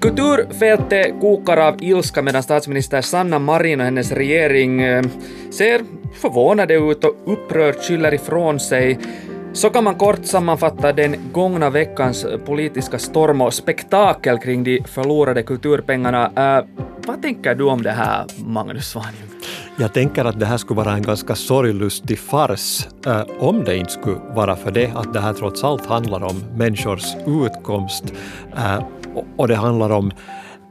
Kulturfältet kokar av ilska medan statsminister Sanna Marin och hennes regering eh, ser förvånade ut och upprört skyller ifrån sig. Så kan man kort sammanfatta den gångna veckans politiska storm och spektakel kring de förlorade kulturpengarna. Uh, vad tänker du om det här, Magnus Svanjung? Jag tänker att det här skulle vara en ganska sorglustig fars äh, om det inte skulle vara för det att det här trots allt handlar om människors utkomst äh, och det handlar om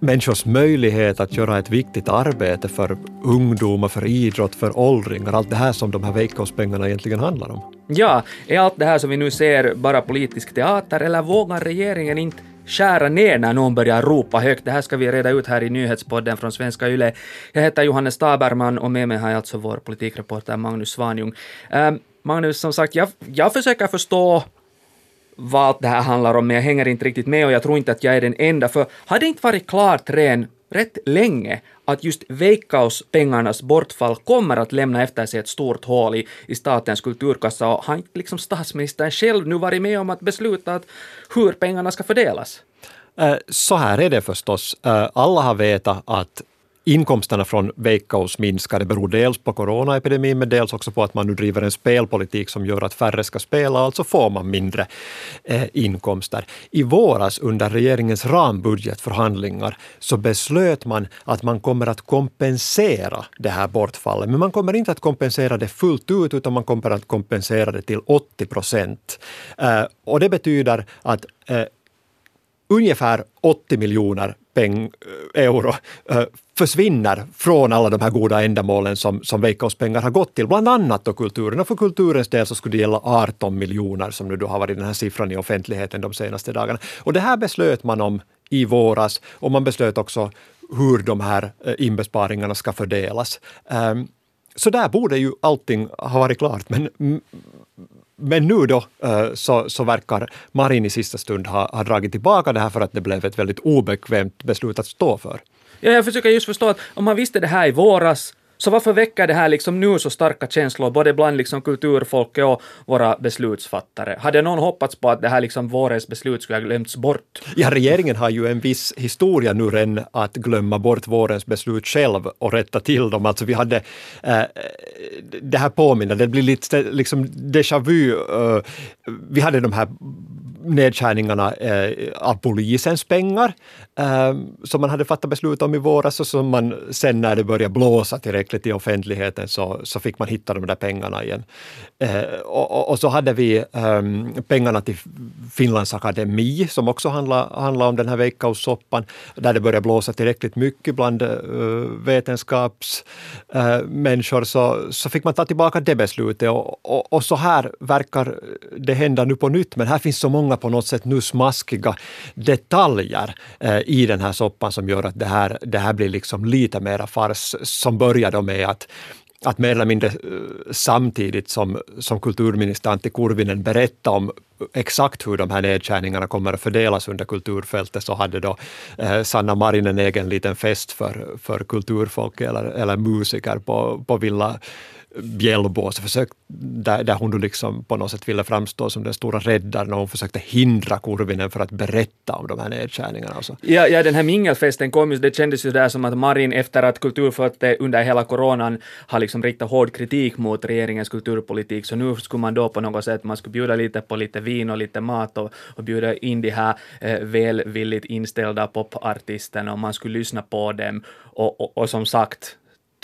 människors möjlighet att göra ett viktigt arbete för ungdomar, för idrott, för åldringar, allt det här som de här Veikkauspengarna egentligen handlar om. Ja, är allt det här som vi nu ser bara politisk teater eller vågar regeringen inte skära ner när någon börjar ropa högt. Det här ska vi reda ut här i nyhetspodden från Svenska Yle. Jag heter Johannes Taberman och med mig har jag alltså vår politikreporter Magnus Svanjung. Um, Magnus, som sagt, jag, jag försöker förstå vad det här handlar om, men jag hänger inte riktigt med och jag tror inte att jag är den enda, för har det inte varit klart redan rätt länge att just Veikkaus-pengarnas bortfall kommer att lämna efter sig ett stort hål i, i statens kulturkassa och har inte liksom statsministern själv nu varit med om att besluta att hur pengarna ska fördelas? Eh, så här är det förstås. Eh, alla har vetat att Inkomsterna från Veikkaus minskade beror dels på coronaepidemin men dels också på att man nu driver en spelpolitik som gör att färre ska spela, alltså får man mindre eh, inkomster. I våras under regeringens rambudgetförhandlingar så beslöt man att man kommer att kompensera det här bortfallet. Men man kommer inte att kompensera det fullt ut utan man kommer att kompensera det till 80 procent. Eh, och det betyder att eh, ungefär 80 miljoner peng, eh, euro eh, försvinner från alla de här goda ändamålen som, som Veikkauspengar har gått till, bland annat då kulturen. Och för kulturens del så skulle det gälla 18 miljoner som nu då har varit den här siffran i offentligheten de senaste dagarna. Och det här beslöt man om i våras och man beslöt också hur de här eh, inbesparingarna ska fördelas. Ehm, så där borde ju allting ha varit klart, men men nu då eh, så, så verkar Marin i sista stund ha, ha dragit tillbaka det här för att det blev ett väldigt obekvämt beslut att stå för. Ja, jag försöker just förstå att om man visste det här i våras så varför väcker det här liksom nu så starka känslor, både bland liksom kulturfolket och våra beslutsfattare? Hade någon hoppats på att det här liksom vårens beslut skulle ha glömts bort? Ja, regeringen har ju en viss historia nu redan att glömma bort vårens beslut själv och rätta till dem. Alltså vi hade, äh, det här påminner, det blir lite liksom déjà vu. Äh, vi hade de här nedskärningarna eh, av polisens pengar eh, som man hade fattat beslut om i våras och som man sen när det började blåsa tillräckligt i offentligheten så, så fick man hitta de där pengarna igen. Eh, och, och, så hade vi ehm, pengarna till Finlands akademi som också handlade handla om den här Veikkaus-soppan där det började blåsa tillräckligt mycket bland eh, vetenskapsmänniskor eh, så, så fick man ta tillbaka det beslutet och, och, och så här verkar det hända nu på nytt men här finns så många på något sätt nu smaskiga detaljer eh, i den här soppan som gör att det här, det här blir liksom lite mera fars som börjar med att att mer eller mindre eh, samtidigt som, som kulturminister Antti Kurvinen berättade om exakt hur de här nedskärningarna kommer att fördelas under kulturfältet så hade då eh, Sanna Marin en egen liten fest för, för kulturfolk eller, eller musiker på, på Villa bjällbås, försökt, där, där hon liksom på något sätt ville framstå som den stora räddaren och hon försökte hindra Kurvinen för att berätta om de här nedskärningarna. Och så. Ja, ja, den här mingelfesten kom ju, det kändes ju där som att Marin efter att kulturfötter under hela coronan har liksom riktat hård kritik mot regeringens kulturpolitik, så nu skulle man då på något sätt, man skulle bjuda lite på lite vin och lite mat och, och bjuda in de här eh, välvilligt inställda popartisterna och man skulle lyssna på dem och, och, och som sagt,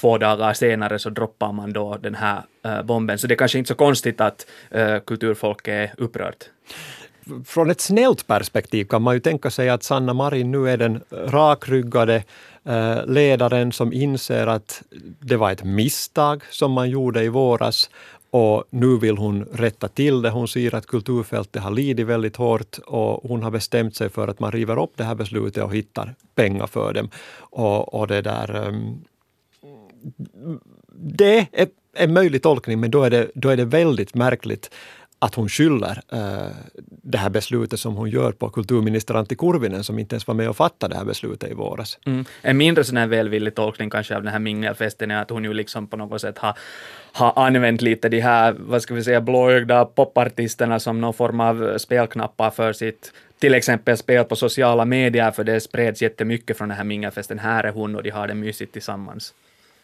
två dagar senare så droppar man då den här eh, bomben. Så det är kanske inte så konstigt att uh, kulturfolk är upprört. Från ett snällt perspektiv kan man ju tänka sig att Sanna Marin nu är den rakryggade eh, ledaren som inser att det var ett misstag som man gjorde i våras och nu vill hon rätta till det. Hon ser att kulturfältet har lidit väldigt hårt och hon har bestämt sig för att man river upp det här beslutet och hittar pengar för dem. Och, och det där, um, det är en möjlig tolkning, men då är det, då är det väldigt märkligt att hon skyller äh, det här beslutet som hon gör på kulturminister Antti Kurvinen som inte ens var med och fattade det här beslutet i våras. Mm. En mindre sån här välvillig tolkning kanske av den här mingelfesten är att hon ju liksom på något sätt har, har använt lite de här, vad ska vi säga, blåögda popartisterna som någon form av spelknappar för sitt till exempel spel på sociala medier, för det spreds jättemycket från den här mingelfesten. Här är hon och de har det mysigt tillsammans.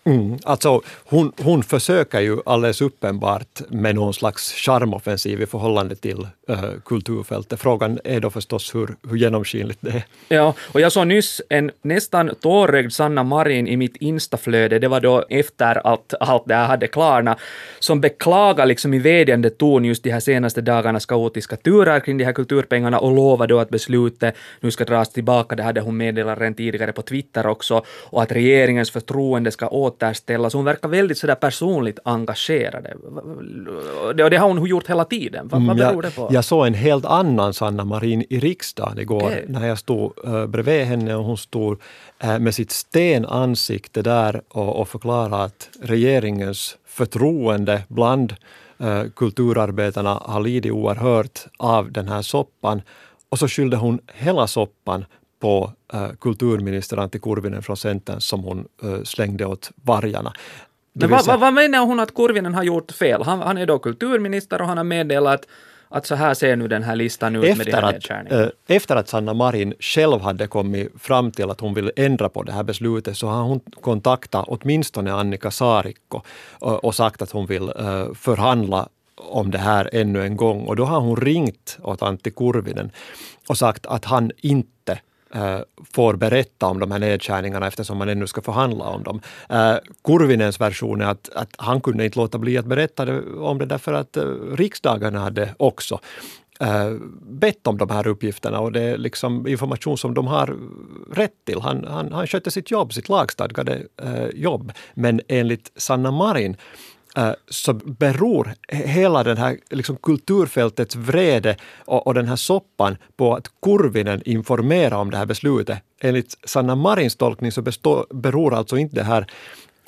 Mm, alltså hon, hon försöker ju alldeles uppenbart med någon slags charmoffensiv i förhållande till äh, kulturfältet. Frågan är då förstås hur, hur genomskinligt det är. Ja, och jag såg nyss en nästan tårögd Sanna Marin i mitt instaflöde, det var då efter att allt det här hade klarnat, som beklagar liksom i vädjande ton just de här senaste dagarnas kaotiska turer kring de här kulturpengarna och lovar då att beslutet nu ska dras tillbaka. Det hade hon meddelat redan tidigare på Twitter också, och att regeringens förtroende ska återställas. Hon verkar väldigt sådär personligt engagerad. Och det har hon gjort hela tiden. Vad, vad Mm, beror det på? Jag, jag såg en helt annan Sanna Marin i riksdagen igår Okej. när jag stod uh, bredvid henne och hon stod uh, med sitt stenansikte där och, och förklarade att regeringens förtroende bland uh, kulturarbetarna har lidit oerhört av den här soppan. Och så skyllde hon hela soppan på uh, kulturminister Antti Kurvinen från Centern som hon uh, slängde åt vargarna. Men vad, vad, vad menar hon att Kurvinen har gjort fel? Han, han är då kulturminister och han har meddelat att så här ser nu den här listan ut med de efter här nedskärningarna. eh, efter att Sanna Marin själv hade kommit fram till att hon vill ändra på det här beslutet så har hon kontaktat åtminstone Annika Saarikko och, sagt att hon vill förhandla om det här ännu en gång. Och då har hon ringt åt Antti Kurvinen och sagt att han inte Eh, får berätta om de här nedskärningarna eftersom man ännu ska förhandla om dem. Eh, Kurvinens version är att, att han kunde inte låta bli att berätta om det därför att eh, riksdagen hade också bett om de här uppgifterna och det är liksom information som de har rätt till. Han, han, han skötte sitt jobb, sitt lagstadgade jobb. Men enligt Sanna Marin så beror he- hela den här liksom kulturfältets vrede och, och den här soppan på att Kurvinen informerar om det här beslutet. Enligt Sanna Marins tolkning så består, beror alltså inte det här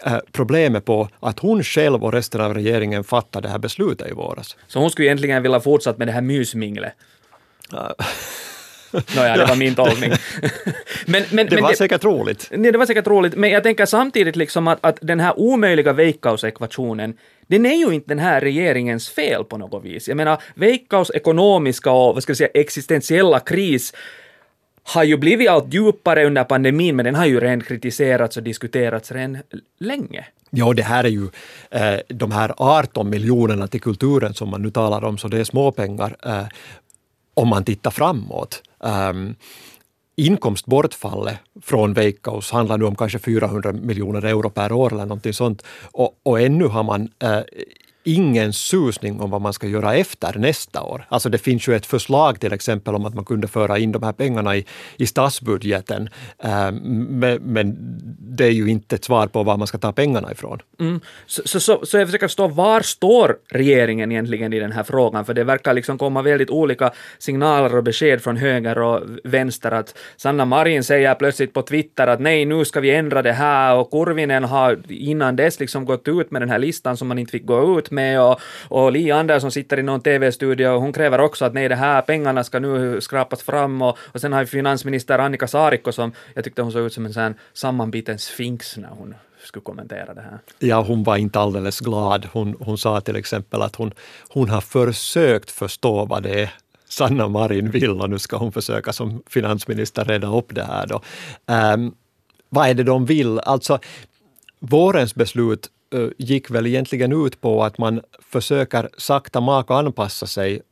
eh, problemet på att hon själv och resten av regeringen fattade det här beslutet i våras. Så hon skulle egentligen vilja fortsätta med det här mysminglet. Nåja, det var min tolkning. men, men, Det men var säkert roligt. Nej, det var säkert roligt, men jag tänker samtidigt liksom att, att den här omöjliga Veikkaus-ekvationen, den är ju inte den här regeringens fel på något vis. Jag menar, Veikkaus ekonomiska och vad ska jag säga, existentiella kris har ju blivit allt djupare under pandemin, men den har ju redan kritiserats och diskuterats redan länge. Ja, det här är ju eh, de här 18 miljonerna till kulturen som man nu talar om, så det är småpengar eh, om man tittar framåt. Um, inkomstbortfallet från Veikkaus handlar nu om kanske 400 miljoner euro per år eller någonting sånt. Och, och ännu har man eh, ingen susning om vad man ska göra efter nästa år. Alltså det finns ju ett förslag till exempel om att man kunde föra in de här pengarna i, i statsbudgeten. Eh, men, men det är ju inte ett svar på var man ska ta pengarna ifrån. Mm. Så, så, så, så jag försöker förstå, var står regeringen egentligen i den här frågan? För det verkar liksom komma väldigt olika signaler och besked från höger och vänster. Att Sanna Marin säger plötsligt på Twitter att nej, nu ska vi ändra det här och Kurvinen har innan dess liksom gått ut med den här listan som man inte fick gå ut med och, och Li Andersson sitter i någon TV-studio och hon kräver också att nej, det här pengarna ska nu skrapas fram och, och sen har vi finansminister Annika Saarikko som jag tyckte hon såg ut som en sån sammanbiten sfinx när hon skulle kommentera det här. Ja, hon var inte alldeles glad. Hon, hon sa till exempel att hon, hon har försökt förstå vad det är Sanna Marin vill och nu ska hon försöka som finansminister reda upp det här. Då. Um, vad är det de vill? Alltså, vårens beslut gick väl egentligen ut på att man försöker sakta maka anpassa sig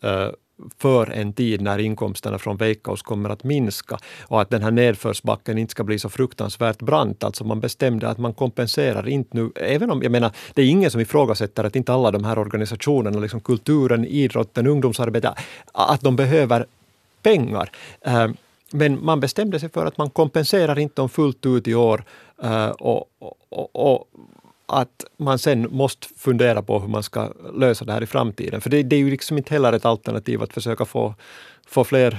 för en tid när inkomsterna från Veikkaus kommer att minska och att den här nedförsbacken inte ska bli så fruktansvärt brant. Alltså man bestämde att man kompenserar inte nu, även om, jag menar, det är ingen som ifrågasätter att inte alla de här organisationerna, liksom kulturen, idrotten, ungdomsarbetet, att de behöver pengar. Men man bestämde sig för att man kompenserar inte dem fullt ut i år och, och, och att man sen måste fundera på hur man ska lösa det här i framtiden. För det, det är ju liksom inte heller ett alternativ att försöka få, få fler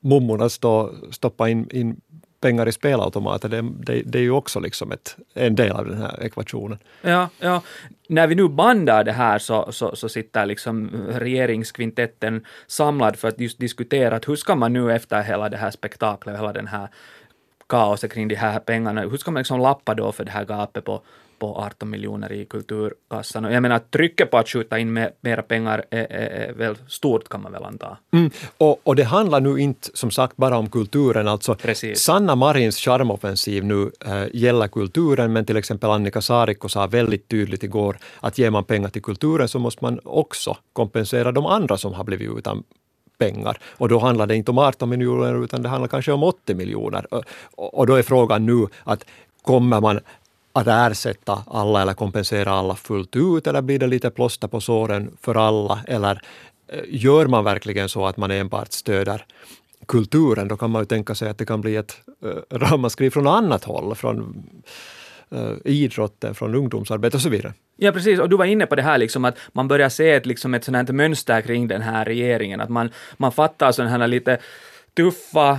mummor att stå, stoppa in, in pengar i spelautomater, det, det, det är ju också liksom ett, en del av den här ekvationen. Ja, ja. När vi nu bandar det här så, så, så sitter liksom regeringskvintetten samlad för att just diskutera att hur ska man nu efter hela det här spektaklet, hela den här kaoset kring de här pengarna, hur ska man liksom lappa då för det här gapet på på 18 miljoner i kulturkassan. Och jag menar, trycket på att skjuta in mer, mera pengar är, är, är, väl stort kan man väl anta. Mm. Och, och, det handlar nu inte som sagt bara om kulturen. Alltså, Precis. Sanna Marins charmoffensiv nu äh, gäller kulturen, men till exempel Annika Saarikko sa väldigt tydligt igår att ger man pengar till kulturen så måste man också kompensera de andra som har blivit utan pengar. Och då handlar det inte om 18 miljoner utan det handlar kanske om 80 miljoner. Och, och då är frågan nu att kommer man att ersätta alla eller kompensera alla fullt ut eller blir det lite plåster på såren för alla? Eller eh, gör man verkligen så att man enbart stöder kulturen, då kan man ju tänka sig att det kan bli ett äh, ramaskri från annat håll, från äh, idrotten, från ungdomsarbete och så vidare. Ja, precis. Och du var inne på det här liksom att man börjar se ett, liksom ett sånt här mönster kring den här regeringen, att man, man fattar sådana här lite tuffa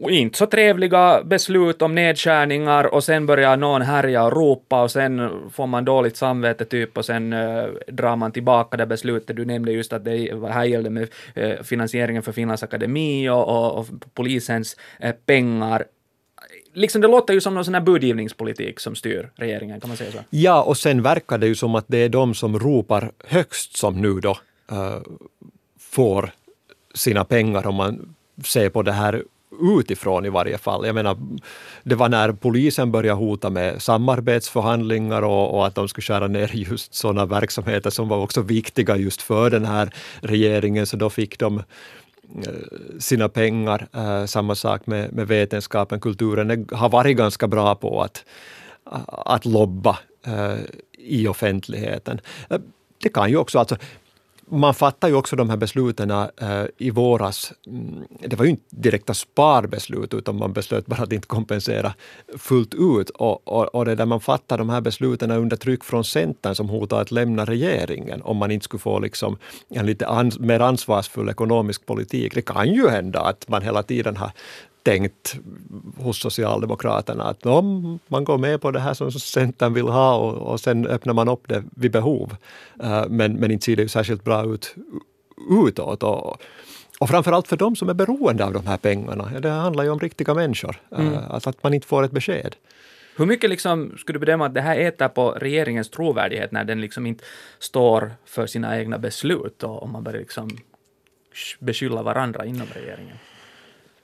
inte så trevliga beslut om nedskärningar och sen börjar någon härja och ropa och sen får man dåligt samvete typ och sen uh, drar man tillbaka det beslutet. Du nämnde just att det här gällde med uh, finansieringen för Finlands akademi och, och, och polisens uh, pengar liksom det låter ju som någon sån här budgivningspolitik som styr regeringen, kan man säga så? Ja, och sen verkar det ju som att det är de som ropar högst som nu då äh, får sina pengar om man ser på det här utifrån i varje fall. Jag menar, det var när polisen började hota med samarbetsförhandlingar och, och att de skulle skära ner just sådana verksamheter som var också viktiga just för den här regeringen, så då fick de eh, sina pengar. Eh, samma sak med, med vetenskapen, kulturen har varit ganska bra på att, att lobba eh, i offentligheten. Det kan ju också, alltså, man fattar ju också de här besluten eh, i våras. Mm, det var ju inte direkta sparbeslut utan man beslöt bara att inte kompensera fullt ut. Och, och, och det där man fattar de här besluten under tryck från Centern som hotar att lämna regeringen om man inte skulle få liksom en lite ans mer ansvarsfull ekonomisk politik. Det kan ju hända att man hela tiden har tänkt hos Socialdemokraterna att om man går med på det här som Centern vill ha och, och sen öppnar man upp det vid behov. Uh, men, men inte ser det ju särskilt bra ut utåt. Och, och framförallt för de som är beroende av de här pengarna. Det handlar ju om riktiga människor. Eh, mm. Alltså att man inte får ett besked. Hur mycket liksom skulle du bedöma att det här äter på regeringens trovärdighet när den liksom inte står för sina egna beslut och, och man börjar liksom beskylla varandra inom regeringen?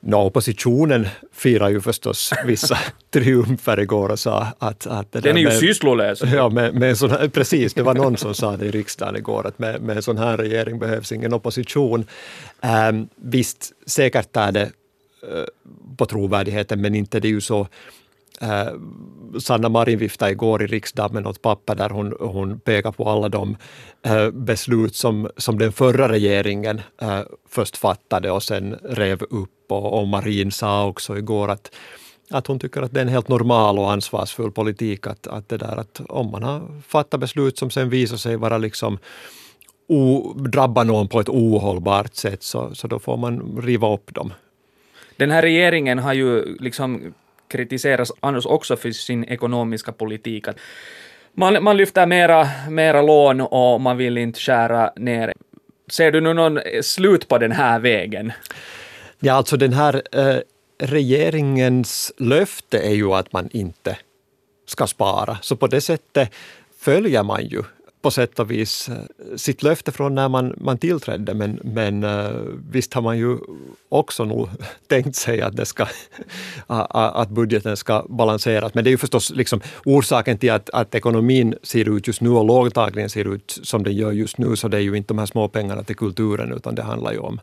No, oppositionen firar ju förstås vissa triumfer igår och sa att... att det Den är ju sysslolös. Ja, med, med sån här, precis, det var någon som sa det i riksdagen igår att med, med en sån här regering behövs ingen opposition. Um, visst, säkert är det uh, på trovärdigheten, men inte det är ju så Eh, Sanna Marin viftade igår i riksdagen med något papper där hon, hon pekar på alla de eh, beslut som, som den förra regeringen eh, först fattade och sen rev upp. Och, och Marin sa också igår att att hon tycker att det är en helt normal och ansvarsfull politik att, att, det där, att om man har fattat beslut som sen visar sig vara liksom o, drabba någon på ett ohållbart sätt så, så då får man riva upp dem. Den här regeringen har ju liksom kritiseras annars också för sin ekonomiska politik. Man, man lyfter mera, mera lån och man vill inte skära ner. Ser du nu någon slut på den här vägen? Ja, alltså den här eh, regeringens löfte är ju att man inte ska spara, så på det sättet följer man ju på sätt och vis eh, sitt löfte från när man, man tillträdde men, men eh, visst har man ju också nog tänkt sig att, det ska, att budgeten ska balanseras. Men det är ju förstås liksom orsaken till att, att ekonomin ser ut just nu och lågtagningen ser ut som den gör just nu så det är ju inte de här små pengarna till kulturen utan det handlar ju om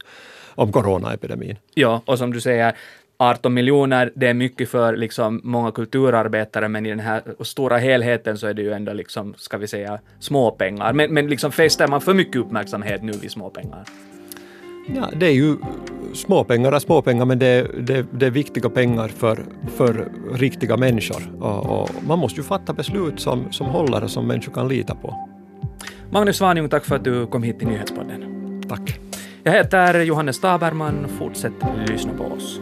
om coronaepidemin. Ja, och som du säger, 18 miljoner, det är mycket för liksom många kulturarbetare, men i den här stora helheten så är det ju ändå liksom, ska vi säga, småpengar. Men, men liksom fäster man för mycket uppmärksamhet nu vid småpengar? Ja, det är ju småpengar är småpengar, men det är, det, det är viktiga pengar för, för riktiga människor. Och, och man måste ju fatta beslut som, som håller och som människor kan lita på. Magnus Svanjung, tack för att du kom hit till Nyhetspodden. Tack. Jag heter Johannes Taberman. Fortsätt lyssna på oss.